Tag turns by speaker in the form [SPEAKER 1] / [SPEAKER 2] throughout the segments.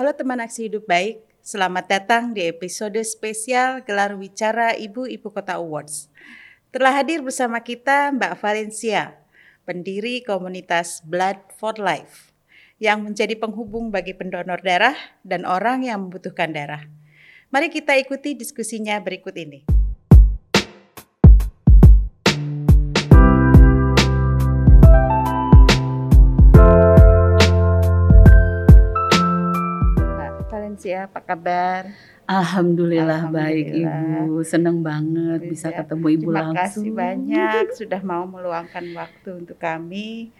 [SPEAKER 1] Halo teman aksi hidup baik, selamat datang di episode spesial gelar wicara Ibu Ibu Kota Awards. Telah hadir bersama kita Mbak Valencia, pendiri komunitas Blood for Life, yang menjadi penghubung bagi pendonor darah dan orang yang membutuhkan darah. Mari kita ikuti diskusinya berikut ini. Valencia, apa kabar?
[SPEAKER 2] Alhamdulillah, baik
[SPEAKER 1] Alhamdulillah.
[SPEAKER 2] Ibu, seneng banget bisa
[SPEAKER 1] Ya,
[SPEAKER 2] ketemu Ibu
[SPEAKER 1] Terima
[SPEAKER 2] langsung.
[SPEAKER 1] kasih banyak sudah mau meluangkan waktu untuk kami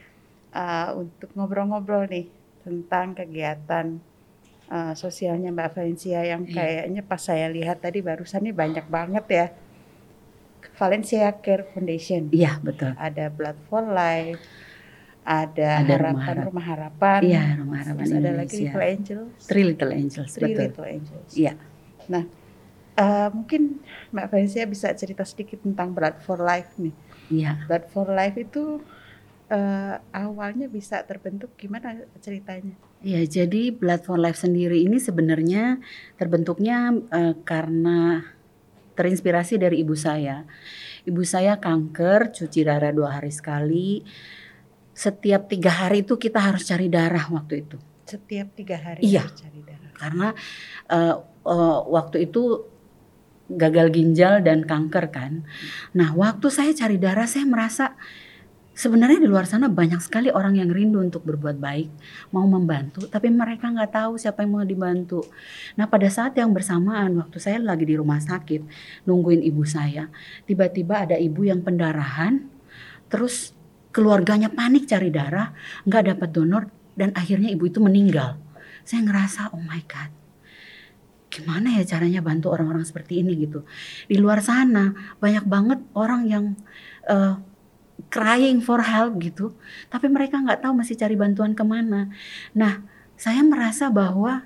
[SPEAKER 1] uh, untuk ngobrol-ngobrol nih tentang kegiatan uh, sosialnya Mbak Valencia yang
[SPEAKER 2] Iya.
[SPEAKER 1] kayaknya pas saya lihat tadi barusan nih banyak banget ya. Valencia Care Foundation.
[SPEAKER 2] Iya betul.
[SPEAKER 1] Ada Blood for Life, ada,
[SPEAKER 2] Ada Rumah
[SPEAKER 1] Harapan
[SPEAKER 2] Harap-
[SPEAKER 1] Rumah Harapan.
[SPEAKER 2] Iya, Rumah Harapan
[SPEAKER 1] Terus ada lagi. Little Angels.
[SPEAKER 2] Three Little Angels,
[SPEAKER 1] Three
[SPEAKER 2] betul.
[SPEAKER 1] Little Angels.
[SPEAKER 2] Iya.
[SPEAKER 1] Nah, eh, mungkin Mbak Valencia bisa cerita sedikit tentang Blood for Life nih.
[SPEAKER 2] Iya.
[SPEAKER 1] Blood for Life itu eh, awalnya bisa terbentuk gimana ceritanya?
[SPEAKER 2] Iya, jadi Blood for Life sendiri ini sebenarnya terbentuknya eh, karena terinspirasi dari ibu saya. Ibu saya kanker, cuci darah dua hari sekali. Setiap tiga hari itu kita harus cari darah waktu itu.
[SPEAKER 1] Setiap tiga hari
[SPEAKER 2] Iya.
[SPEAKER 1] harus cari darah.
[SPEAKER 2] karena eh, eh, waktu itu gagal ginjal dan kanker kan. Nah, waktu saya cari darah saya merasa sebenarnya di luar sana banyak sekali orang yang rindu untuk berbuat baik, mau membantu, tapi mereka nggak tahu siapa yang mau dibantu. Nah, pada saat yang bersamaan waktu saya lagi di rumah sakit nungguin ibu saya, tiba-tiba ada ibu yang pendarahan, terus keluarganya panik cari darah, nggak dapat donor dan akhirnya ibu itu meninggal. Saya ngerasa oh my god gimana ya caranya bantu orang-orang seperti ini gitu. Di luar sana banyak banget orang yang eh, crying for help gitu tapi mereka nggak tahu masih cari bantuan ke mana. Nah saya merasa bahwa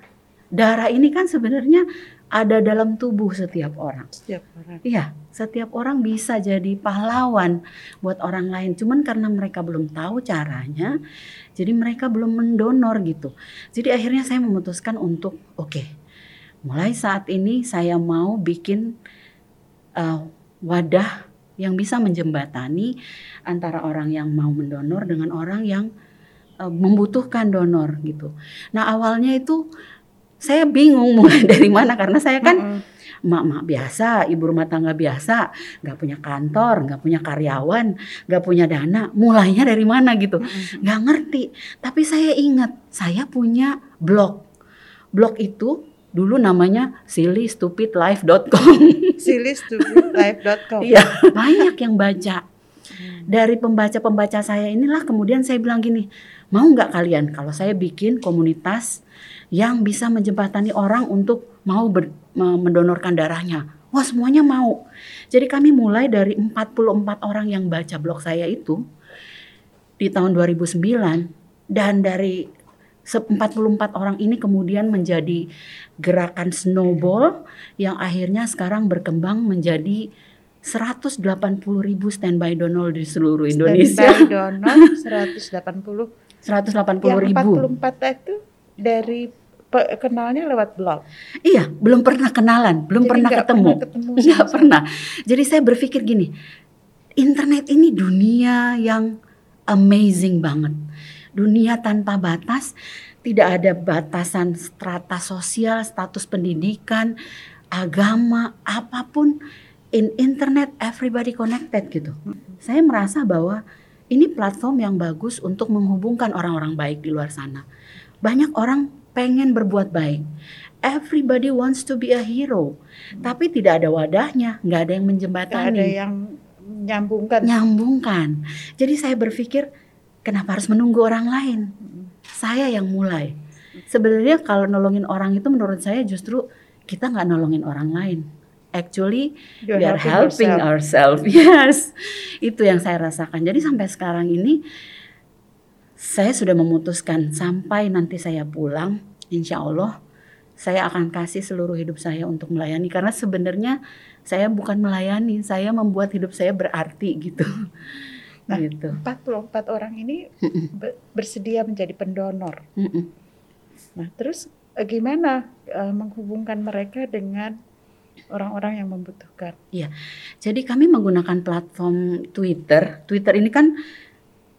[SPEAKER 2] darah ini kan sebenarnya ada dalam tubuh setiap orang
[SPEAKER 1] Setiap orang.
[SPEAKER 2] Iya, setiap orang bisa jadi pahlawan buat orang lain. Cuman karena mereka belum tahu caranya, jadi mereka belum mendonor gitu. Jadi akhirnya saya memutuskan untuk oke, mulai saat ini saya mau bikin uh, wadah yang bisa menjembatani antara orang yang mau mendonor dengan orang yang uh, membutuhkan donor gitu. Nah awalnya itu saya bingung mulai dari mana karena saya kan
[SPEAKER 1] Mm-mm.
[SPEAKER 2] emak-emak biasa, ibu rumah tangga biasa, nggak punya kantor, nggak punya karyawan, nggak punya dana, mulainya dari mana gitu, nggak ngerti. Tapi saya ingat, saya punya blog, blog itu dulu namanya sillystupidlife.com.
[SPEAKER 1] Silistupidlife.com.
[SPEAKER 2] Iya, banyak yang baca. Dari pembaca-pembaca saya inilah kemudian saya bilang gini, mau nggak kalian kalau saya bikin komunitas yang bisa menjembatani orang untuk mau ber- me- mendonorkan darahnya. Wah semuanya mau. Jadi kami mulai dari 44 orang yang baca blog saya itu di tahun 2009 dan dari se- 44 orang ini kemudian menjadi gerakan snowball yang akhirnya sekarang berkembang menjadi 180 ribu standby donor di seluruh Indonesia.
[SPEAKER 1] Standby donor 180.
[SPEAKER 2] 180
[SPEAKER 1] Yang
[SPEAKER 2] ribu.
[SPEAKER 1] 44 itu dari kenalnya lewat blog.
[SPEAKER 2] Iya, belum pernah kenalan, belum
[SPEAKER 1] Jadi
[SPEAKER 2] pernah ketemu.
[SPEAKER 1] pernah ketemu sama
[SPEAKER 2] pernah. Jadi saya berpikir gini, internet ini dunia yang amazing banget. Dunia tanpa batas, tidak ada batasan strata sosial, status pendidikan, agama, apa pun. In internet everybody connected gitu. Saya merasa bahwa ini platform yang bagus untuk menghubungkan orang-orang baik di luar sana. Banyak orang pengen berbuat baik. Everybody wants to be a hero, tapi tidak ada wadahnya, nggak ada yang menjembatani,
[SPEAKER 1] ada yang menyambungkan.
[SPEAKER 2] nyambungkan. Jadi saya berpikir, kenapa harus menunggu orang lain? Saya yang mulai. Sebenarnya kalau nolongin orang itu menurut saya justru kita nggak nolongin orang lain. Actually,
[SPEAKER 1] You're
[SPEAKER 2] we are helping ourselves. Yes, itu yang saya rasakan. Jadi sampai sekarang ini saya sudah memutuskan sampai nanti saya pulang, insya Allah saya akan kasih seluruh hidup saya untuk melayani. Karena sebenarnya saya bukan melayani, saya membuat hidup saya berarti gitu.
[SPEAKER 1] Nah,
[SPEAKER 2] gitu.
[SPEAKER 1] 44 orang ini be- bersedia menjadi pendonor. Nah, terus eh, gimana uh, menghubungkan mereka dengan orang-orang yang membutuhkan.
[SPEAKER 2] Iya. Jadi kami menggunakan platform Twitter. Twitter ini kan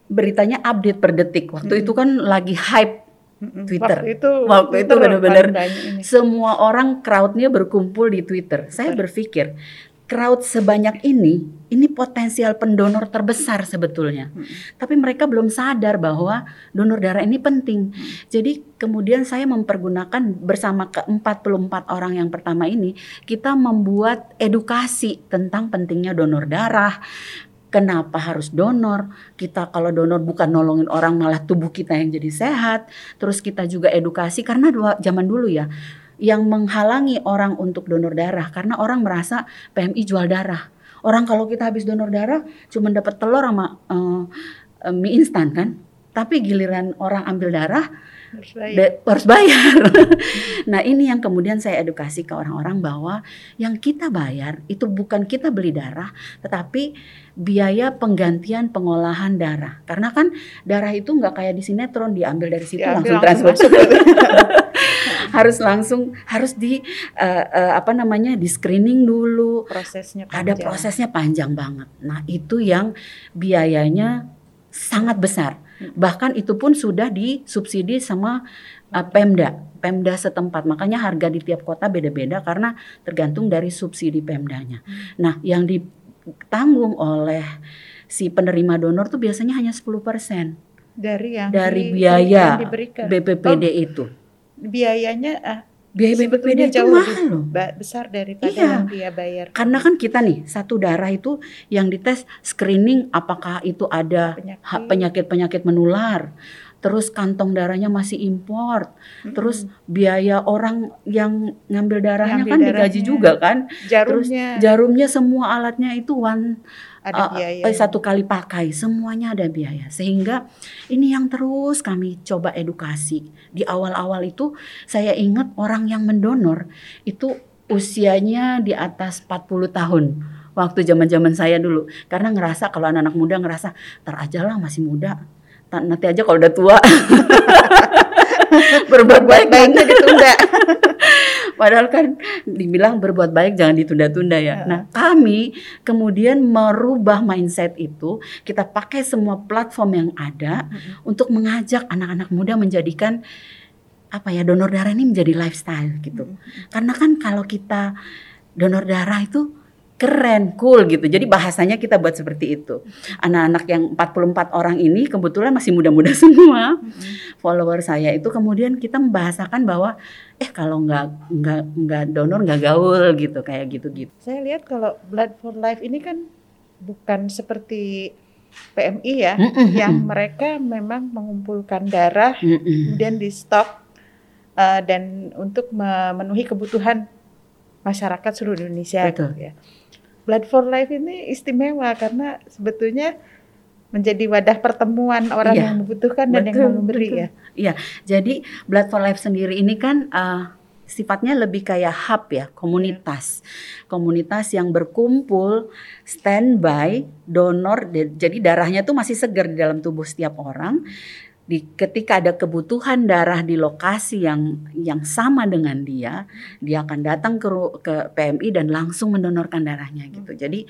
[SPEAKER 2] beritanya update per detik. Waktu hmm. itu kan lagi hype Twitter.
[SPEAKER 1] Waktu itu,
[SPEAKER 2] waktu itu benar-benar semua orang crowdnya berkumpul di Twitter. Saya berpikir crowd sebanyak ini, ini potensial pendonor terbesar sebetulnya. Hmm. Tapi mereka belum sadar bahwa donor darah ini penting. Hmm. Jadi kemudian saya mempergunakan bersama ke 44 orang yang pertama ini, kita membuat edukasi tentang pentingnya donor darah, kenapa harus donor. Kita kalau donor bukan nolongin orang malah tubuh kita yang jadi sehat. Terus kita juga edukasi karena dua, zaman dulu ya yang menghalangi orang untuk donor darah karena orang merasa PMI jual darah. Orang kalau kita habis donor darah cuma dapat telur sama uh, mie instan kan. Tapi giliran orang ambil darah harus bayar. harus bayar. nah, ini yang kemudian saya edukasi ke orang-orang bahwa yang kita bayar itu bukan kita beli darah, tetapi biaya penggantian pengolahan darah. Karena kan darah itu nggak kayak di sinetron diambil dari situ diambil langsung transfer. harus langsung harus di uh, uh, apa namanya di screening dulu.
[SPEAKER 1] Prosesnya
[SPEAKER 2] panjang. ada prosesnya panjang banget. Nah itu yang biayanya sangat besar. Bahkan itu pun sudah disubsidi sama uh, Pemda Pemda setempat. Makanya harga di tiap kota beda-beda karena tergantung dari subsidi Pemdanya. Nah yang ditanggung oleh si penerima donor tuh biasanya hanya 10%
[SPEAKER 1] dari yang
[SPEAKER 2] dari di, biaya yang BPPD oh. itu
[SPEAKER 1] biayanya ah,
[SPEAKER 2] biaya itu jauh mahal loh.
[SPEAKER 1] besar daripada iya. yang dia bayar.
[SPEAKER 2] Karena kan kita nih satu darah itu yang dites screening apakah itu ada penyakit-penyakit menular. Terus kantong darahnya masih import. Mm-hmm. Terus biaya orang yang ngambil darahnya ngambil kan darahnya, digaji juga kan.
[SPEAKER 1] Jarumnya.
[SPEAKER 2] Terus jarumnya semua alatnya itu one ada biaya. Uh, satu kali pakai, semuanya ada biaya. Sehingga ini yang terus kami coba edukasi. Di awal-awal itu saya ingat orang yang mendonor itu usianya di atas 40 tahun waktu zaman-zaman saya dulu. Karena ngerasa kalau anak-anak muda ngerasa ter aja lah masih muda. Nanti aja kalau udah tua. berbuat baik baiknya ditunda. Padahal kan dibilang berbuat baik jangan ditunda-tunda ya. Nah, kami kemudian merubah mindset itu, kita pakai semua platform yang ada untuk mengajak anak-anak muda menjadikan apa ya donor darah ini menjadi lifestyle gitu. Karena kan kalau kita donor darah itu keren, cool gitu. Jadi bahasanya kita buat seperti itu. Anak-anak yang 44 orang ini kebetulan masih muda-muda semua. Follower saya itu kemudian kita membahasakan bahwa eh kalau nggak nggak nggak donor nggak gaul gitu kayak gitu-gitu.
[SPEAKER 1] Saya lihat kalau Blood for Life ini kan bukan seperti PMI ya, yang mereka memang mengumpulkan darah kemudian di stok uh, dan untuk memenuhi kebutuhan masyarakat seluruh Indonesia.
[SPEAKER 2] Betul.
[SPEAKER 1] Ya. Blood for Life ini istimewa karena sebetulnya menjadi wadah pertemuan orang iya, yang membutuhkan dan betul, yang memberi betul. ya.
[SPEAKER 2] Iya, jadi Blood for Life sendiri ini kan uh, sifatnya lebih kayak hub ya, komunitas. Komunitas yang berkumpul, standby, donor, jadi darahnya tuh masih segar di dalam tubuh setiap orang di ketika ada kebutuhan darah di lokasi yang yang sama dengan dia, dia akan datang ke ke PMI dan langsung mendonorkan darahnya gitu. Hmm. Jadi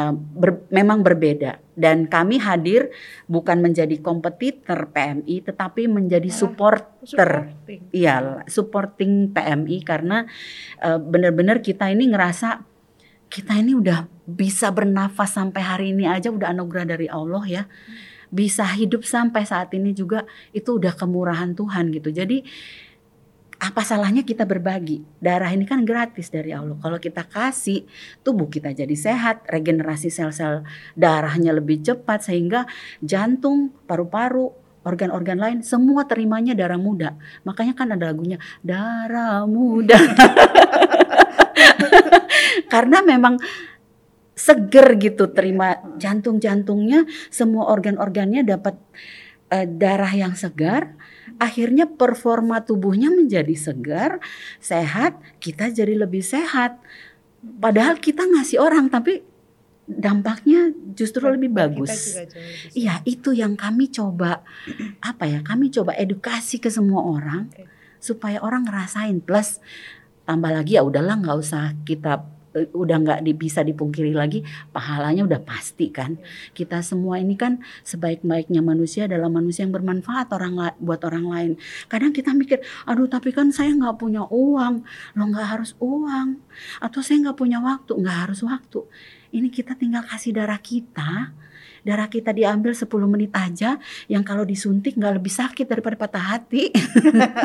[SPEAKER 2] uh, ber, memang berbeda dan kami hadir bukan menjadi kompetitor PMI tetapi menjadi supporter. Iya, supporting PMI karena uh, benar-benar kita ini ngerasa kita ini udah bisa bernafas sampai hari ini aja udah anugerah dari Allah ya. Hmm bisa hidup sampai saat ini juga itu udah kemurahan Tuhan gitu. Jadi apa salahnya kita berbagi? Darah ini kan gratis dari Allah. Kalau kita kasih, tubuh kita jadi sehat, regenerasi sel-sel darahnya lebih cepat sehingga jantung, paru-paru, organ-organ lain semua terimanya darah muda. Makanya kan ada lagunya darah muda. Karena memang seger gitu terima jantung-jantungnya semua organ-organnya dapat uh, darah yang segar akhirnya performa tubuhnya menjadi segar sehat kita jadi lebih sehat padahal kita ngasih orang tapi dampaknya justru lebih bagus. Iya, itu yang kami coba apa ya? Kami coba edukasi ke semua orang supaya orang ngerasain plus tambah lagi ya udahlah nggak usah kita udah nggak bisa dipungkiri lagi pahalanya udah pasti kan. Kita semua ini kan sebaik-baiknya manusia adalah manusia yang bermanfaat orang buat orang lain. Kadang kita mikir aduh tapi kan saya nggak punya uang. Lo nggak harus uang. Atau saya nggak punya waktu. Nggak harus waktu. Ini kita tinggal kasih darah kita darah kita diambil 10 menit aja yang kalau disuntik nggak lebih sakit daripada patah hati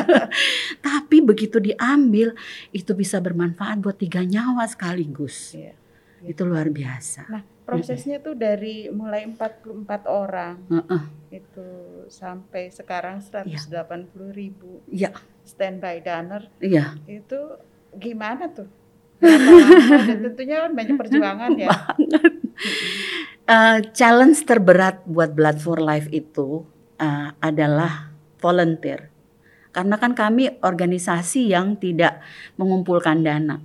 [SPEAKER 2] tapi begitu diambil itu bisa bermanfaat buat tiga nyawa sekaligus
[SPEAKER 1] Iya.
[SPEAKER 2] itu luar biasa
[SPEAKER 1] Nah, prosesnya tuh dari mulai 44 orang
[SPEAKER 2] Heeh.
[SPEAKER 1] itu sampai sekarang 180 ribu
[SPEAKER 2] Iya.
[SPEAKER 1] standby donor
[SPEAKER 2] iya
[SPEAKER 1] itu gimana tuh? Tentunya kan banyak perjuangan ya.
[SPEAKER 2] Eh, challenge terberat buat Blood for Life itu eh, adalah volunteer. Karena kan kami organisasi yang tidak mengumpulkan dana.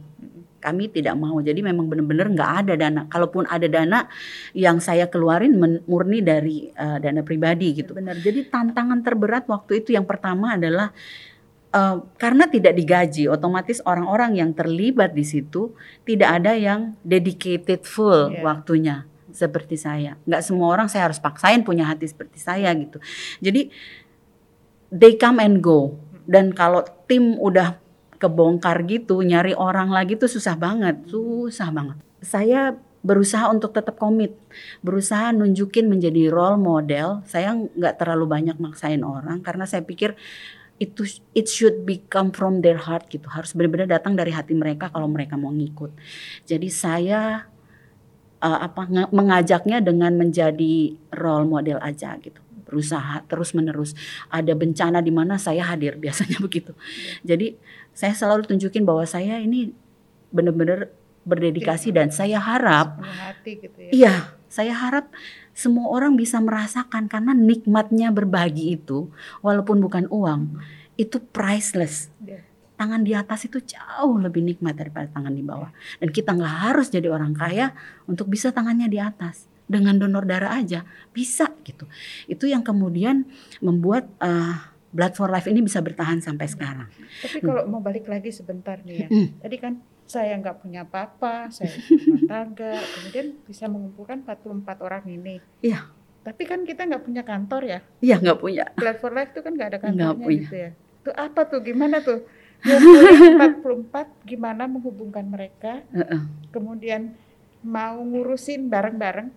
[SPEAKER 2] Kami tidak mau. Jadi memang benar-benar nggak ada dana. Kalaupun ada dana yang saya keluarin murni dari eh, dana pribadi gitu. Benar. Jadi tantangan terberat waktu itu yang pertama adalah eh, karena tidak digaji, otomatis orang-orang yang terlibat di situ tidak ada yang dedicated full
[SPEAKER 1] Iya.
[SPEAKER 2] waktunya seperti saya. Nggak semua orang saya harus paksain punya hati seperti saya gitu. Jadi they come and go. Dan kalau tim udah kebongkar gitu, nyari orang lagi tuh susah banget, susah banget. Saya berusaha untuk tetap komit, berusaha nunjukin menjadi role model. Saya nggak terlalu banyak maksain orang karena saya pikir itu it should become from their heart gitu, harus benar-benar datang dari hati mereka kalau mereka mau ngikut. Jadi saya uh, apa mengajaknya dengan menjadi role model aja gitu berusaha terus menerus ada bencana di mana saya hadir biasanya begitu jadi saya selalu tunjukin bahwa saya ini benar-benar berdedikasi dan saya harap
[SPEAKER 1] hati gitu ya.
[SPEAKER 2] iya saya harap semua orang bisa merasakan karena nikmatnya berbagi itu walaupun bukan uang itu priceless
[SPEAKER 1] Iya.
[SPEAKER 2] Tangan di atas itu jauh lebih nikmat daripada tangan di bawah. Dan kita nggak harus jadi orang kaya untuk bisa tangannya di atas. Dengan donor darah aja bisa gitu. Itu yang kemudian membuat eh, Blood for Life ini bisa bertahan sampai sekarang.
[SPEAKER 1] Tapi kalau mau balik lagi sebentar nih ya.
[SPEAKER 2] Hmm.
[SPEAKER 1] Tadi kan saya nggak punya apa-apa, saya rumah tangga, kemudian bisa mengumpulkan 44 orang ini.
[SPEAKER 2] Iya.
[SPEAKER 1] Tapi kan kita nggak punya kantor ya.
[SPEAKER 2] Iya nggak punya.
[SPEAKER 1] Blood for Life itu kan nggak ada kantornya
[SPEAKER 2] punya.
[SPEAKER 1] gitu ya. Itu apa tuh? Gimana tuh? Ngumpulin 44 gimana menghubungkan mereka?
[SPEAKER 2] Heeh.
[SPEAKER 1] Kemudian mau ngurusin bareng-bareng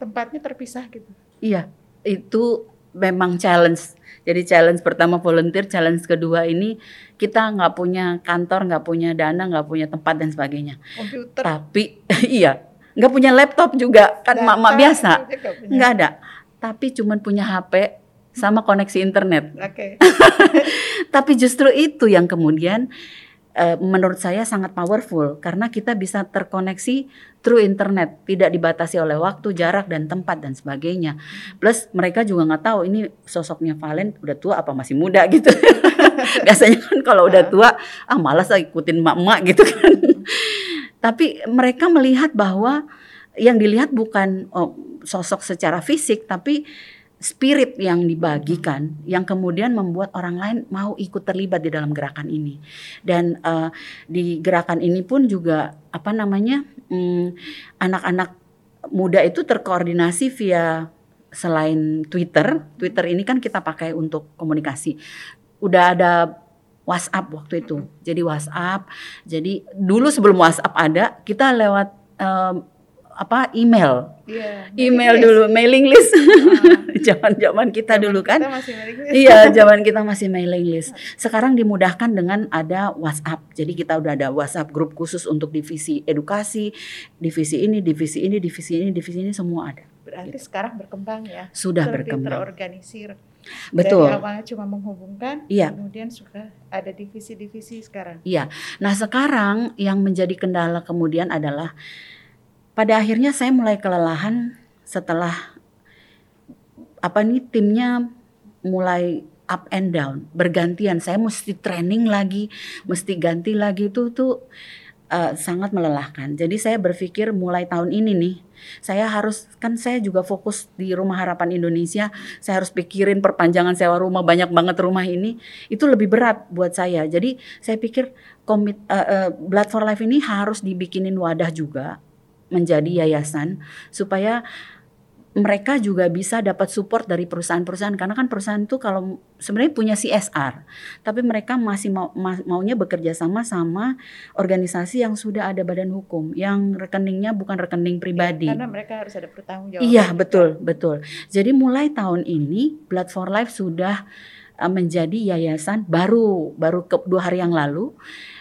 [SPEAKER 1] tempatnya terpisah gitu.
[SPEAKER 2] Iya itu memang challenge. Jadi challenge pertama volunteer, challenge kedua ini kita nggak punya kantor, nggak punya dana, nggak punya tempat dan sebagainya.
[SPEAKER 1] Komputer
[SPEAKER 2] Tapi iya nggak punya laptop juga kan mak-mak biasa.
[SPEAKER 1] itu juga punya.
[SPEAKER 2] Nggak ada. Tapi cuman punya HP sama koneksi internet.
[SPEAKER 1] Oke.
[SPEAKER 2] Tapi justru itu yang kemudian eh, menurut saya sangat powerful karena kita bisa terkoneksi through internet, tidak dibatasi oleh waktu, jarak dan tempat dan sebagainya. Plus mereka juga nggak tahu ini sosoknya Valen udah tua apa masih muda gitu. Biasanya kan kalau udah tua ah malas ikutin emak-emak gitu kan. Tapi mereka melihat bahwa yang dilihat bukan oh, sosok secara fisik tapi spirit yang dibagikan yang kemudian membuat orang lain mau ikut terlibat di dalam gerakan ini. Dan eh, di gerakan ini pun juga apa namanya mm, anak-anak muda itu terkoordinasi via selain Twitter. Twitter ini kan kita pakai untuk komunikasi. Udah ada WhatsApp waktu itu. Jadi WhatsApp jadi dulu sebelum WhatsApp ada kita lewat eh, apa email
[SPEAKER 1] Iya.
[SPEAKER 2] email
[SPEAKER 1] list.
[SPEAKER 2] dulu mailing list zaman-zaman kita
[SPEAKER 1] Zaman
[SPEAKER 2] dulu kan
[SPEAKER 1] Kita masih mailing list.
[SPEAKER 2] iya zaman kita masih mailing list sekarang dimudahkan dengan ada WhatsApp jadi kita udah ada WhatsApp grup khusus untuk divisi edukasi divisi ini divisi ini divisi ini divisi ini semua ada
[SPEAKER 1] Berarti sekarang berkembang ya.
[SPEAKER 2] sudah
[SPEAKER 1] Lebih
[SPEAKER 2] berkembang
[SPEAKER 1] terorganisir.
[SPEAKER 2] betul
[SPEAKER 1] Dari awalnya cuma menghubungkan,
[SPEAKER 2] Iya.
[SPEAKER 1] kemudian sudah ada divisi-divisi sekarang.
[SPEAKER 2] Iya. Nah, sekarang yang menjadi kendala kemudian adalah pada akhirnya saya mulai kelelahan setelah apa nih timnya mulai up and down, bergantian. Saya mesti training lagi, mesti ganti lagi itu tuh uh, sangat melelahkan. Jadi saya berpikir mulai tahun ini nih, saya harus kan saya juga fokus di Rumah Harapan Indonesia. Saya harus pikirin perpanjangan sewa rumah banyak banget rumah ini. Itu lebih berat buat saya. Jadi saya pikir komit uh, uh, Blood for Life ini harus dibikinin wadah juga menjadi yayasan supaya mereka juga bisa dapat support dari perusahaan-perusahaan. Karena kan perusahaan itu kalau sebenarnya punya CSR tapi mereka masih mau maunya bekerja sama sama organisasi yang sudah ada badan hukum yang rekeningnya bukan rekening pribadi.
[SPEAKER 1] ya, karena mereka harus ada pertanggungjawaban
[SPEAKER 2] iya betul betul. Jadi mulai tahun ini Blood for Life sudah menjadi yayasan baru baru ke, dua hari yang lalu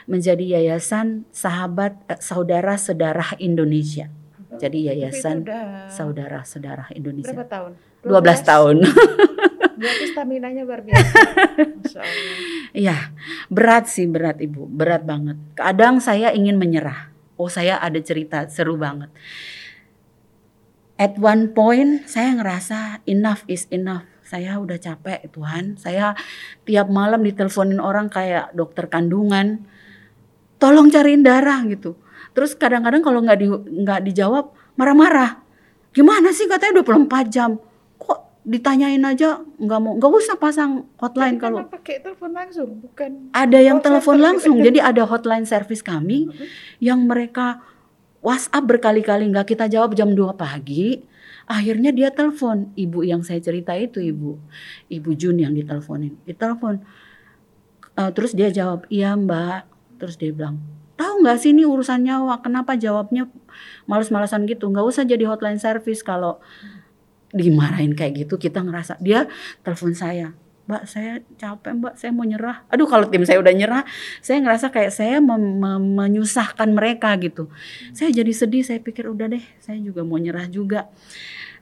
[SPEAKER 2] menjadi yayasan sahabat uh, saudara sedarah Indonesia jadi yayasan saudara-saudara Indonesia.
[SPEAKER 1] Berapa tahun?
[SPEAKER 2] 12, 12 tahun.
[SPEAKER 1] Berarti stamina-nya luar biasa.
[SPEAKER 2] Iya, berat sih berat Ibu, berat banget. Kadang saya ingin menyerah. Oh, saya ada cerita seru banget. At one point saya ngerasa enough is enough. Saya udah capek Tuhan. Saya tiap malam diteleponin orang kayak dokter kandungan. Tolong cariin darah gitu Terus kadang-kadang kalau nggak di nggak dijawab marah-marah. Gimana sih katanya 24 jam? Kok ditanyain aja nggak mau nggak usah pasang hotline kalau
[SPEAKER 1] pakai telepon langsung bukan
[SPEAKER 2] ada yang telepon langsung jadi ada hotline service kami yang mereka WhatsApp berkali-kali nggak kita jawab jam 2 pagi akhirnya dia telepon ibu yang saya cerita itu ibu. Ibu Jun yang diteleponin. Ditelepon. Uh, terus dia jawab iya mbak. Terus dia bilang tahu nggak sih ini urusan nyawa? Kenapa jawabnya males-malesan gitu? Nggak usah jadi hotline service. Kalau dimarahin kayak gitu kita ngerasa. Dia telepon saya mbak saya capek mbak saya mau nyerah. Aduh kalau tim saya udah nyerah saya ngerasa kayak saya menyusahkan mereka gitu. Saya jadi sedih saya pikir udah deh saya juga mau nyerah juga.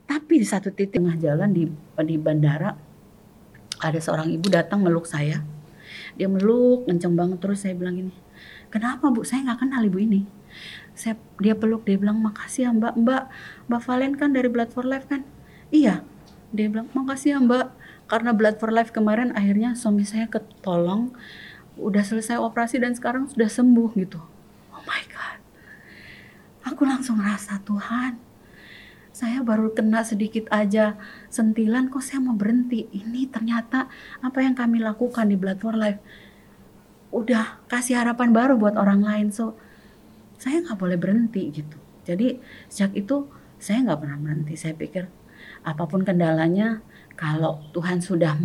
[SPEAKER 2] Tapi di satu titik tengah jalan di di bandara ada seorang ibu datang meluk saya. Dia meluk kenceng banget terus saya bilang gini kenapa bu? Saya nggak kenal ibu ini. Saya dia peluk dia bilang makasih ya mbak. Mbak mbak Valen kan dari Blood for Life kan? Iya. Dia bilang makasih ya mbak karena Blood for Life kemarin akhirnya suami saya ketolong udah selesai operasi dan sekarang sudah sembuh gitu. Oh my god. Aku langsung rasa Tuhan saya baru kena sedikit aja sentilan kok saya mau berhenti? Ini ternyata apa yang kami lakukan di Blood for Life udah kasih harapan baru buat orang lain. So saya nggak boleh berhenti gitu. Jadi sejak itu saya nggak pernah berhenti. Saya pikir apa pun kendalanya kalau Tuhan sudah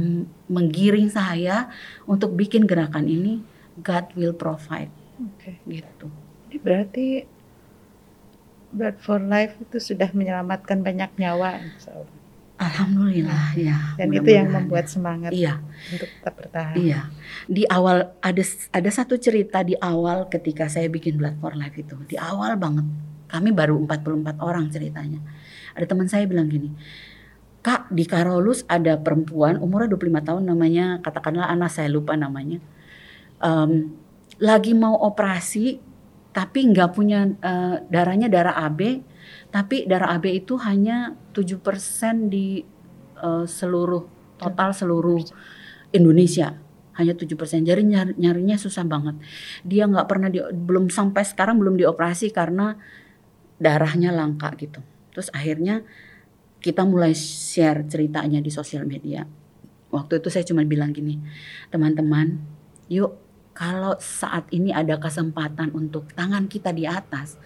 [SPEAKER 2] menggiring saya untuk bikin gerakan ini God will provide
[SPEAKER 1] okay.
[SPEAKER 2] gitu
[SPEAKER 1] ini berarti Blood for Life itu sudah menyelamatkan banyak nyawa
[SPEAKER 2] Alhamdulillah ya.
[SPEAKER 1] Dan itu yang membuat semangat
[SPEAKER 2] iya.
[SPEAKER 1] untuk tetap bertahan.
[SPEAKER 2] Iya. Di awal ada ada satu cerita di awal ketika saya bikin Blood for Life itu. Di awal banget. Kami baru 44 orang ceritanya. Ada teman saya bilang gini, Kak di Karolus ada perempuan umurnya 25 tahun namanya katakanlah Ana saya lupa namanya. Um, lagi mau operasi tapi nggak punya uh, darahnya darah AB tapi darah AB itu hanya 7% di uh, seluruh total seluruh Indonesia hanya 7%. Jadi nyar, nyarinya susah banget. Dia nggak pernah di, belum sampai sekarang belum dioperasi karena darahnya langka gitu. Terus akhirnya kita mulai share ceritanya di sosial media. Waktu itu saya cuma bilang gini, teman-teman, yuk kalau saat ini ada kesempatan untuk tangan kita di atas,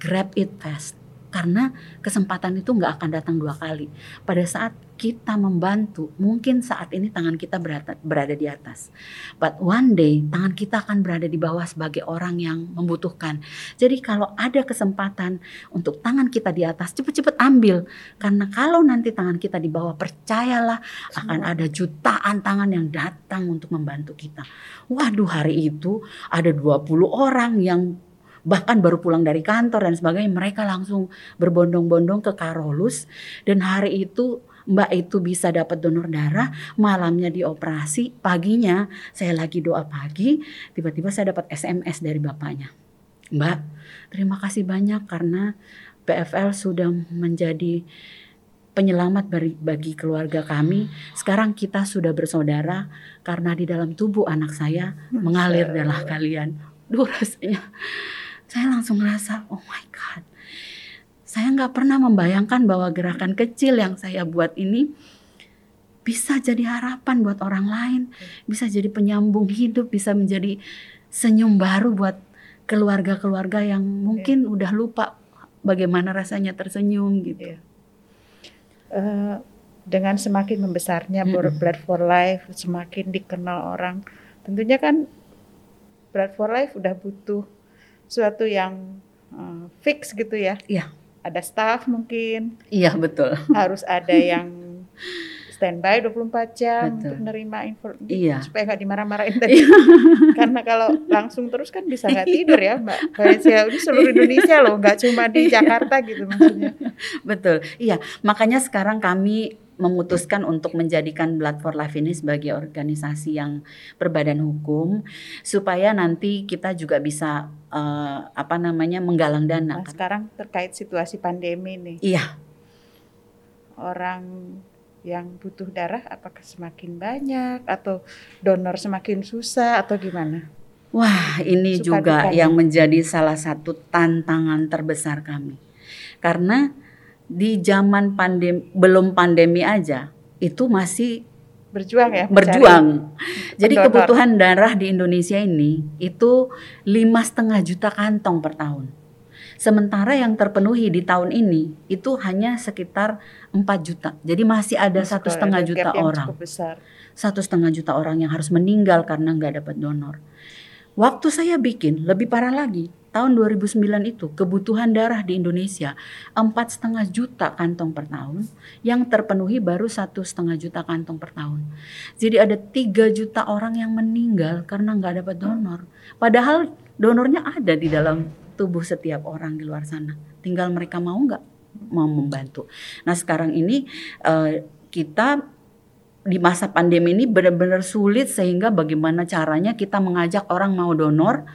[SPEAKER 2] grab it fast karena kesempatan itu nggak akan datang dua kali. Pada saat kita membantu, mungkin saat ini tangan kita berada, berada di atas. But one day tangan kita akan berada di bawah sebagai orang yang membutuhkan. Jadi kalau ada kesempatan untuk tangan kita di atas, cepet-cepet ambil. Karena kalau nanti tangan kita di bawah, percayalah akan ada jutaan tangan yang datang untuk membantu kita. Waduh hari itu ada 20 orang yang bahkan baru pulang dari kantor dan sebagainya mereka langsung berbondong-bondong ke Karolus dan hari itu Mbak itu bisa dapat donor darah, malamnya dioperasi, paginya saya lagi doa pagi, tiba-tiba saya dapat SMS dari bapaknya. Mbak, terima kasih banyak karena PFL sudah menjadi penyelamat bagi, bagi keluarga kami. Sekarang kita sudah bersaudara karena di dalam tubuh anak saya mengalir darah kalian. Duh rasanya saya langsung merasa, oh my God, saya nggak pernah membayangkan bahwa gerakan kecil yang saya buat ini bisa jadi harapan buat orang lain, bisa jadi penyambung hidup, bisa menjadi senyum baru buat keluarga-keluarga yang mungkin yeah. udah lupa bagaimana rasanya tersenyum gitu. Yeah.
[SPEAKER 1] Uh, dengan semakin membesarnya mm -hmm. Blood for Life, semakin dikenal orang, tentunya kan Blood for Life udah butuh suatu yang uh, fix gitu ya.
[SPEAKER 2] Iya.
[SPEAKER 1] Ada staff mungkin.
[SPEAKER 2] Iya, betul.
[SPEAKER 1] Harus ada yang standby 24 jam Betul. untuk nerima info
[SPEAKER 2] iya.
[SPEAKER 1] supaya nggak dimarah-marahin tadi. Karena kalau langsung terus kan bisa nggak tidur ya Mbak. Valencia ini seluruh Indonesia loh, nggak cuma di iya. Jakarta gitu maksudnya.
[SPEAKER 2] Betul. Iya, makanya sekarang kami memutuskan untuk menjadikan Blood for Life ini sebagai organisasi yang berbadan hukum supaya nanti kita juga bisa uh, apa namanya menggalang dana.
[SPEAKER 1] Nah, sekarang terkait situasi pandemi nih.
[SPEAKER 2] Iya.
[SPEAKER 1] Orang yang butuh darah apakah semakin banyak atau donor semakin susah atau gimana?
[SPEAKER 2] Wah, ini Suka juga yang menjadi salah satu tantangan terbesar kami. Karena di zaman pandemi belum pandemi aja itu masih
[SPEAKER 1] berjuang ya
[SPEAKER 2] berjuang. Jadi pendonor. kebutuhan darah di Indonesia ini itu lima setengah juta kantong per tahun. Sementara yang terpenuhi di tahun ini itu hanya sekitar 4 juta. Jadi masih ada satu setengah juta orang. satu setengah juta orang yang harus meninggal karena nggak dapat donor. Waktu saya bikin lebih parah lagi tahun 2009 itu kebutuhan darah di Indonesia empat setengah juta kantong per tahun, yang terpenuhi baru satu setengah juta kantong per tahun. Jadi ada tiga juta orang yang meninggal karena nggak dapat donor. Padahal donornya ada di dalam tubuh setiap orang di luar sana. Tinggal mereka mau nggak mau membantu. Nah sekarang ini uh, kita di masa pandemi ini benar-benar sulit sehingga bagaimana caranya kita mengajak orang mau donor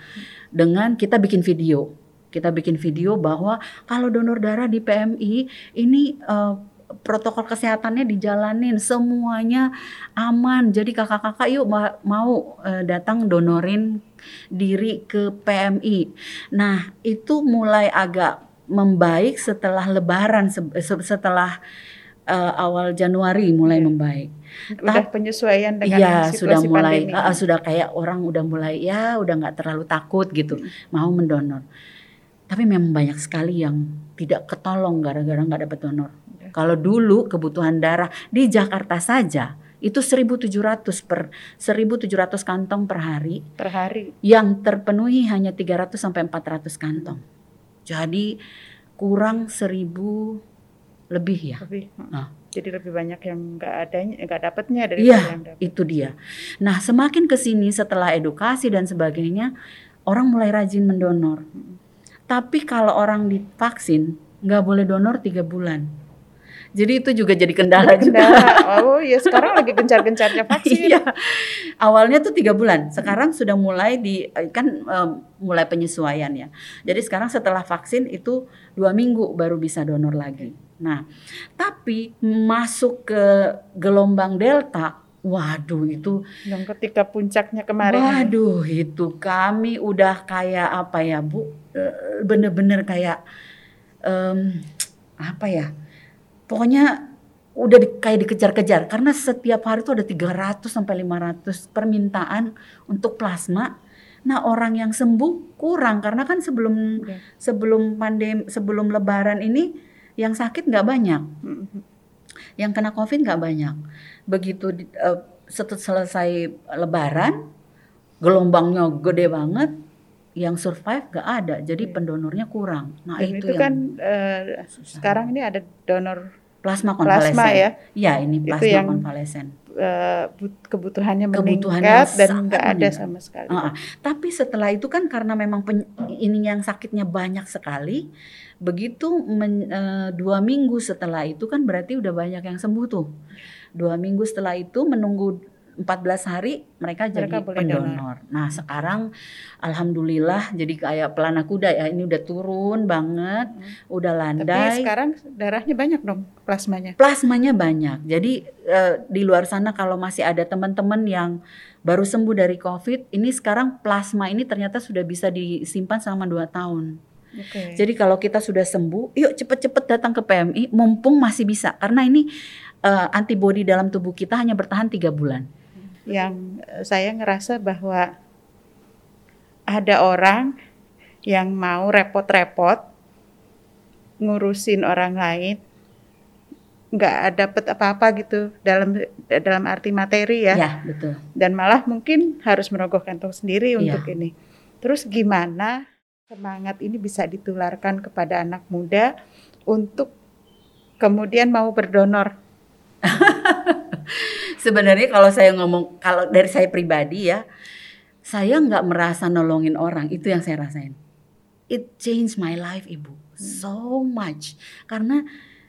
[SPEAKER 2] dengan kita bikin video. Kita bikin video bahwa kalau donor darah di PMI ini uh, protokol kesehatannya dijalanin semuanya aman. Jadi kakak-kakak yuk mau uh, datang donorin diri ke PMI. Nah, itu mulai agak membaik setelah lebaran setelah uh, awal Januari mulai yeah. membaik.
[SPEAKER 1] Udah penyesuaian dengan
[SPEAKER 2] ya, situasi sudah mulai pandemi. Uh, sudah kayak orang udah mulai ya udah nggak terlalu takut gitu hmm. mau mendonor. Tapi memang banyak sekali yang tidak ketolong gara-gara nggak dapat donor. Yeah. Kalau dulu kebutuhan darah di Jakarta saja itu 1.700 per 1.700 kantong per hari.
[SPEAKER 1] Per hari.
[SPEAKER 2] Yang terpenuhi hanya 300 sampai 400 kantong. Jadi kurang 1000 lebih ya.
[SPEAKER 1] Lebih. Nah. Jadi lebih banyak yang nggak adanya, nggak dapatnya dari
[SPEAKER 2] Iya, itu dia. Nah, semakin ke sini setelah edukasi dan sebagainya, orang mulai rajin mendonor. Hmm. Tapi kalau orang divaksin nggak boleh donor tiga bulan. Jadi itu juga jadi kendala,
[SPEAKER 1] kendala. juga. Oh iya sekarang lagi gencar-gencarnya vaksin. iya.
[SPEAKER 2] Awalnya tuh tiga bulan, sekarang sudah mulai di kan um, mulai penyesuaian ya. Jadi sekarang setelah vaksin itu dua minggu baru bisa donor lagi. Nah, tapi masuk ke gelombang delta, waduh itu
[SPEAKER 1] yang ketika puncaknya kemarin.
[SPEAKER 2] Waduh itu kami udah kayak apa ya bu, eh, bener-bener kayak um, apa ya? pokoknya udah di, kayak dikejar-kejar karena setiap hari itu ada 300 sampai 500 permintaan untuk plasma. Nah, orang yang sembuh kurang karena kan sebelum okay. sebelum pandemi sebelum lebaran ini yang sakit nggak banyak. Mm-hmm. Yang kena Covid nggak banyak. Begitu uh, selesai lebaran gelombangnya gede banget yang survive gak ada, jadi iya. pendonornya kurang.
[SPEAKER 1] Nah Dan itu, itu kan uh, sekarang ini ada donor
[SPEAKER 2] plasma konvalesen. Plasma
[SPEAKER 1] ya?
[SPEAKER 2] Iya ini plasma itu yang, konvalesen.
[SPEAKER 1] Uh, kebutuhannya meningkat dan nggak ada sama sekali. Uh,
[SPEAKER 2] tapi setelah itu kan karena memang pen, ini yang sakitnya banyak sekali, begitu men, uh, dua minggu setelah itu kan berarti udah banyak yang sembuh tuh. Dua minggu setelah itu menunggu 14 hari mereka, jadi
[SPEAKER 1] Mereka boleh
[SPEAKER 2] pendonor. Nah, sekarang alhamdulillah jadi kayak pelana kuda ya. Ini udah turun banget, udah
[SPEAKER 1] Tapi
[SPEAKER 2] landai.
[SPEAKER 1] sekarang darahnya banyak dong plasmanya.
[SPEAKER 2] Plasmanya banyak. Jadi eh, di luar sana kalau masih ada teman-teman yang baru sembuh dari COVID, ini sekarang plasma ini ternyata sudah bisa disimpan selama 2 tahun.
[SPEAKER 1] Oke.
[SPEAKER 2] Jadi kalau kita sudah sembuh, yuk cepet-cepet datang ke PMI, mumpung masih bisa. Karena ini eh, antibodi dalam tubuh kita hanya bertahan tiga bulan.
[SPEAKER 1] yang eh, saya ngerasa bahwa ada orang yang mau repot-repot ngurusin orang lain nggak dapet apa-apa gitu dalam dalam arti materi ya
[SPEAKER 2] Ya, betul.
[SPEAKER 1] dan malah mungkin harus merogoh kantong sendiri
[SPEAKER 2] Iya.
[SPEAKER 1] untuk ini. Terus gimana semangat ini bisa ditularkan kepada anak muda untuk kemudian mau berdonor?
[SPEAKER 2] Sebenarnya kalau saya ngomong, kalau dari saya pribadi ya, saya nggak merasa nolongin orang. Itu yang saya rasain. It changed my life, ibu, so much. Karena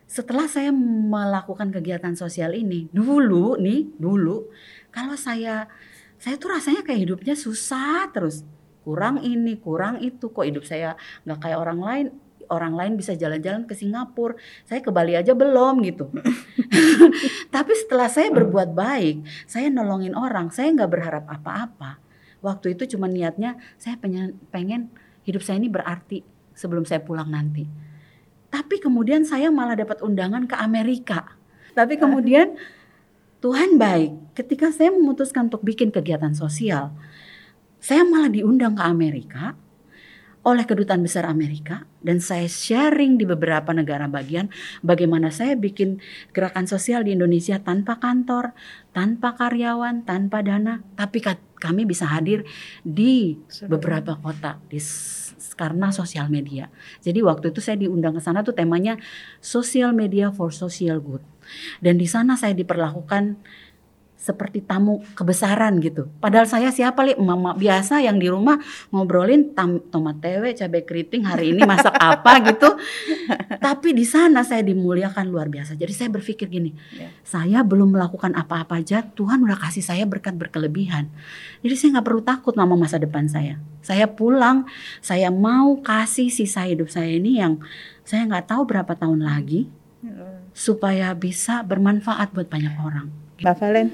[SPEAKER 2] setelah saya melakukan kegiatan sosial ini, dulu nih, dulu, kalau saya, saya tuh rasanya kayak hidupnya susah terus. Kurang ini, kurang itu. Kok hidup saya nggak kayak orang lain? Orang lain bisa jalan-jalan ke Singapura, saya ke Bali aja belum gitu. Tapi setelah saya berbuat baik, saya nolongin orang, saya nggak berharap apa-apa. Waktu itu cuma niatnya saya pengen, pengen hidup saya ini berarti sebelum saya pulang nanti. Tapi kemudian saya malah dapat undangan ke Amerika. Tapi kemudian Tuhan baik, ketika saya memutuskan untuk bikin kegiatan sosial, saya malah diundang ke Amerika oleh kedutaan besar Amerika dan saya sharing di beberapa negara bagian bagaimana saya bikin gerakan sosial di Indonesia tanpa kantor, tanpa karyawan, tanpa dana, tapi ka- kami bisa hadir di beberapa kota di karena sosial media. Jadi waktu itu saya diundang ke sana tuh temanya social media for social good. Dan di sana saya diperlakukan seperti tamu kebesaran gitu. Padahal saya siapa li mama biasa yang di rumah ngobrolin tam, tomat tewe, cabai keriting hari ini masak apa gitu. Tapi di sana saya dimuliakan luar biasa. Jadi saya berpikir gini,
[SPEAKER 1] Ya.
[SPEAKER 2] saya belum melakukan apa-apa aja, Tuhan udah kasih saya berkat berkelebihan. Jadi saya nggak perlu takut sama masa depan saya. Saya pulang, saya mau kasih sisa hidup saya ini yang saya nggak tahu berapa tahun lagi supaya bisa bermanfaat buat banyak orang.
[SPEAKER 1] Mbak Valen,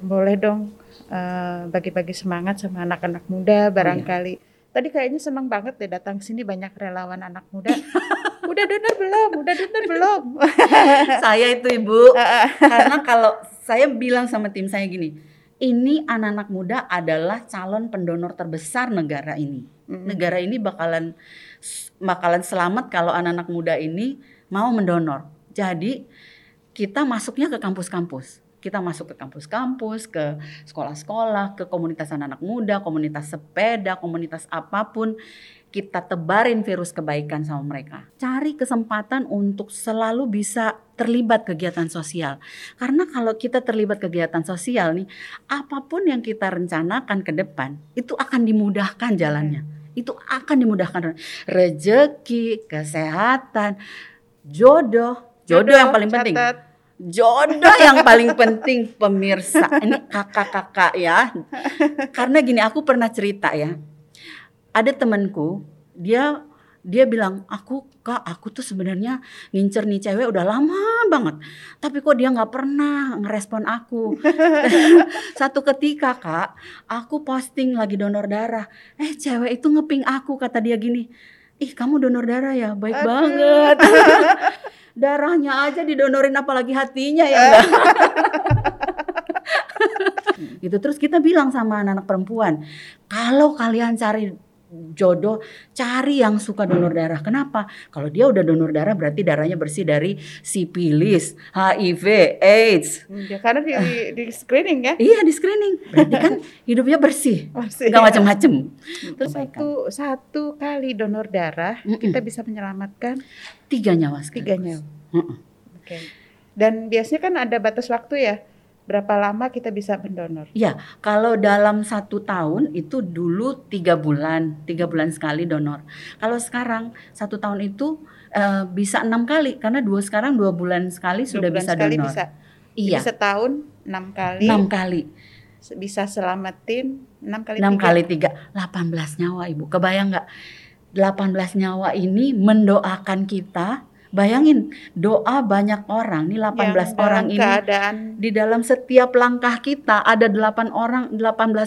[SPEAKER 1] boleh dong eh, bagi-bagi semangat sama anak-anak
[SPEAKER 2] Oh,
[SPEAKER 1] muda
[SPEAKER 2] iya.
[SPEAKER 1] barangkali. Tadi kayaknya senang banget deh datang sini banyak relawan anak muda. udah donor belum? Udah donor belum?
[SPEAKER 2] saya itu ibu, karena kalau saya bilang sama tim saya gini, ini anak-anak muda adalah calon pendonor terbesar negara ini.
[SPEAKER 1] Mm.
[SPEAKER 2] Negara ini bakalan bakalan selamat kalau anak-anak muda ini mau mendonor. Jadi kita masuknya ke kampus-kampus. Kita masuk ke kampus-kampus, ke sekolah-sekolah, ke komunitas anak-anak muda, komunitas sepeda, komunitas apa pun. Kita tebarin virus kebaikan sama mereka. Cari kesempatan untuk selalu bisa terlibat kegiatan sosial. Karena kalau kita terlibat kegiatan sosial nih, apa pun yang kita rencanakan ke depan, itu akan dimudahkan jalannya. Itu akan dimudahkan. Rezeki, kesehatan, jodoh. Jodoh, yang paling penting. Jodoh yang paling penting pemirsa. Ini kakak-kakak ya. Karena gini aku pernah cerita ya. Ada temanku, dia dia bilang, "Aku Kak, aku tuh sebenarnya ngincer nih cewek udah lama banget. Tapi kok dia nggak pernah ngerespon aku." Satu ketika, Kak, aku posting lagi donor darah. Eh, cewek itu ngeping aku kata dia gini. Ih, kamu donor darah ya? Baik
[SPEAKER 1] Aduh.
[SPEAKER 2] banget. Darahnya aja didonorin apalagi hatinya ya. Gitu terus kita bilang sama anak-anak perempuan kalau kalian cari jodoh cari yang suka donor darah kenapa kalau dia udah donor darah berarti darahnya bersih dari sipilis HIV AIDS
[SPEAKER 1] Ya, karena di, di screening ya.
[SPEAKER 2] iya di screening berarti kan hidupnya bersih
[SPEAKER 1] Masih.
[SPEAKER 2] nggak macem-macem terus
[SPEAKER 1] Satu, satu kali donor darah
[SPEAKER 2] Mm-mm.
[SPEAKER 1] kita bisa menyelamatkan
[SPEAKER 2] tiga nyawa sekali
[SPEAKER 1] tiga nyawa.
[SPEAKER 2] Mm-mm.
[SPEAKER 1] Oke. Dan biasanya kan ada batas waktu ya. Berapa lama kita bisa mendonor?
[SPEAKER 2] Iya, kalau dalam satu tahun itu dulu tiga bulan, tiga bulan sekali donor. Kalau sekarang satu tahun itu eh, bisa enam kali, karena dua sekarang dua bulan sekali
[SPEAKER 1] Dua
[SPEAKER 2] sudah
[SPEAKER 1] bulan
[SPEAKER 2] bisa
[SPEAKER 1] sekali
[SPEAKER 2] donor.
[SPEAKER 1] bisa.
[SPEAKER 2] Iya,
[SPEAKER 1] Jadi setahun enam kali.
[SPEAKER 2] enam kali.
[SPEAKER 1] bisa selamatin 6 kali
[SPEAKER 2] 6
[SPEAKER 1] tiga.
[SPEAKER 2] kali 3 18 nyawa Ibu. Kebayang nggak? 18 nyawa ini mendoakan kita. Bayangin doa banyak orang nih 18
[SPEAKER 1] Yang
[SPEAKER 2] orang ini
[SPEAKER 1] keadaan
[SPEAKER 2] di dalam setiap langkah kita ada 8 orang 18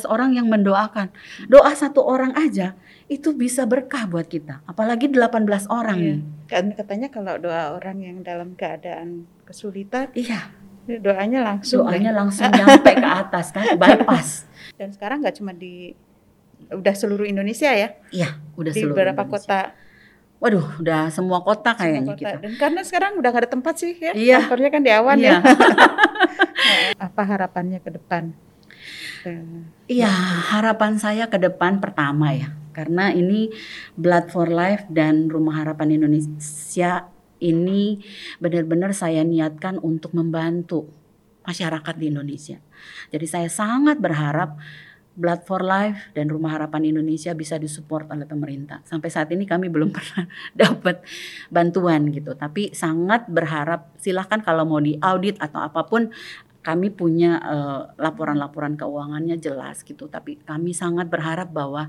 [SPEAKER 2] orang yang mendoakan. Doa satu orang aja itu bisa berkah buat kita. Apalagi 18 orang
[SPEAKER 1] Iya.
[SPEAKER 2] nih.
[SPEAKER 1] kan katanya kalau doa orang yang dalam keadaan kesulitan
[SPEAKER 2] Iya,
[SPEAKER 1] doanya langsung
[SPEAKER 2] doanya langsung nyampe ke atas kan, bypass.
[SPEAKER 1] dan sekarang nggak cuma di udah seluruh Indonesia ya
[SPEAKER 2] Iya, udah
[SPEAKER 1] di
[SPEAKER 2] seluruh
[SPEAKER 1] beberapa
[SPEAKER 2] Indonesia.
[SPEAKER 1] kota
[SPEAKER 2] Waduh, udah semua kota
[SPEAKER 1] semua
[SPEAKER 2] kayaknya
[SPEAKER 1] kota.
[SPEAKER 2] kita.
[SPEAKER 1] dan karena sekarang udah gak ada tempat sih ya
[SPEAKER 2] Iya.
[SPEAKER 1] kantornya kan di awan
[SPEAKER 2] Iya.
[SPEAKER 1] ya apa harapannya ke depan
[SPEAKER 2] Iya, harapan saya ke depan pertama ya, karena ini Blood for Life dan Rumah Harapan Indonesia ini benar-benar saya niatkan untuk membantu masyarakat di Indonesia. Jadi saya sangat berharap Blood for Life dan Rumah Harapan Indonesia bisa disupport oleh pemerintah. Sampai saat ini kami belum pernah dapat bantuan gitu, tapi sangat berharap silahkan kalau mau diaudit atau apa pun kami punya eh, laporan-laporan keuangannya jelas gitu tapi kami sangat berharap bahwa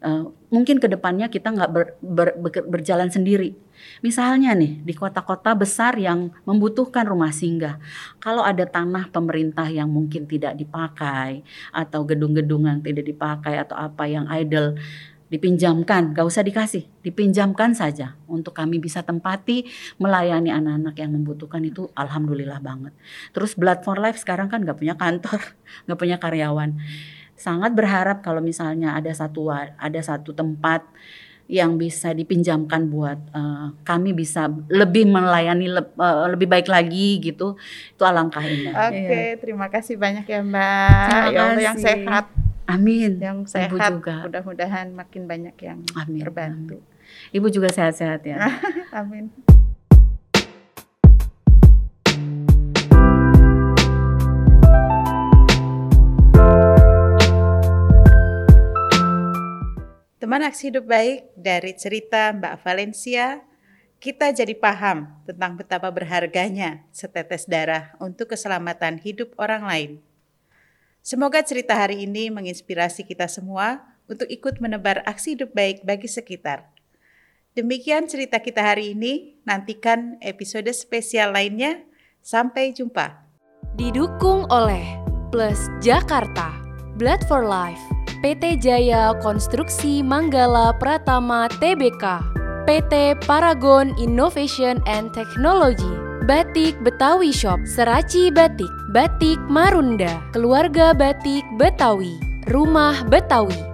[SPEAKER 2] eh, mungkin ke depannya kita nggak ber- ber- ber- berjalan sendiri misalnya nih di kota-kota besar yang membutuhkan rumah singgah kalau ada tanah pemerintah yang mungkin tidak dipakai atau gedung-gedung yang tidak dipakai atau apa yang idle dipinjamkan, gak usah dikasih, dipinjamkan saja untuk kami bisa tempati melayani anak-anak yang membutuhkan itu alhamdulillah banget. Terus Blood for Life sekarang kan gak punya kantor, gak punya karyawan. Sangat berharap kalau misalnya ada satu ada satu tempat yang bisa dipinjamkan buat eh, kami bisa lebih melayani leb- eh, lebih baik lagi gitu. Itu alangkah indah.
[SPEAKER 1] Oke,
[SPEAKER 2] Iya.
[SPEAKER 1] terima kasih banyak ya Mbak.
[SPEAKER 2] Terima
[SPEAKER 1] Ya Allah, yang sehat,
[SPEAKER 2] Amin.
[SPEAKER 1] yang
[SPEAKER 2] Ibu
[SPEAKER 1] sehat.
[SPEAKER 2] juga.
[SPEAKER 1] Mudah-mudahan makin banyak yang
[SPEAKER 2] Amin.
[SPEAKER 1] terbantu.
[SPEAKER 2] Ibu juga sehat-sehat ya.
[SPEAKER 1] Amin. Teman aksi hidup baik dari cerita Mbak Valencia, kita jadi paham tentang betapa berharganya setetes darah untuk keselamatan hidup orang lain. Semoga cerita hari ini menginspirasi kita semua untuk ikut menebar aksi hidup baik bagi sekitar. Demikian cerita kita hari ini. Nantikan episode spesial lainnya. Sampai jumpa.
[SPEAKER 3] Didukung oleh Plus Jakarta, Blood for Life, PT Jaya Konstruksi Manggala Pratama Tbk, PT Paragon Innovation and Technology, Batik Betawi Shop, Seraci Batik, Batik Marunda, Keluarga Batik Betawi, Rumah Betawi,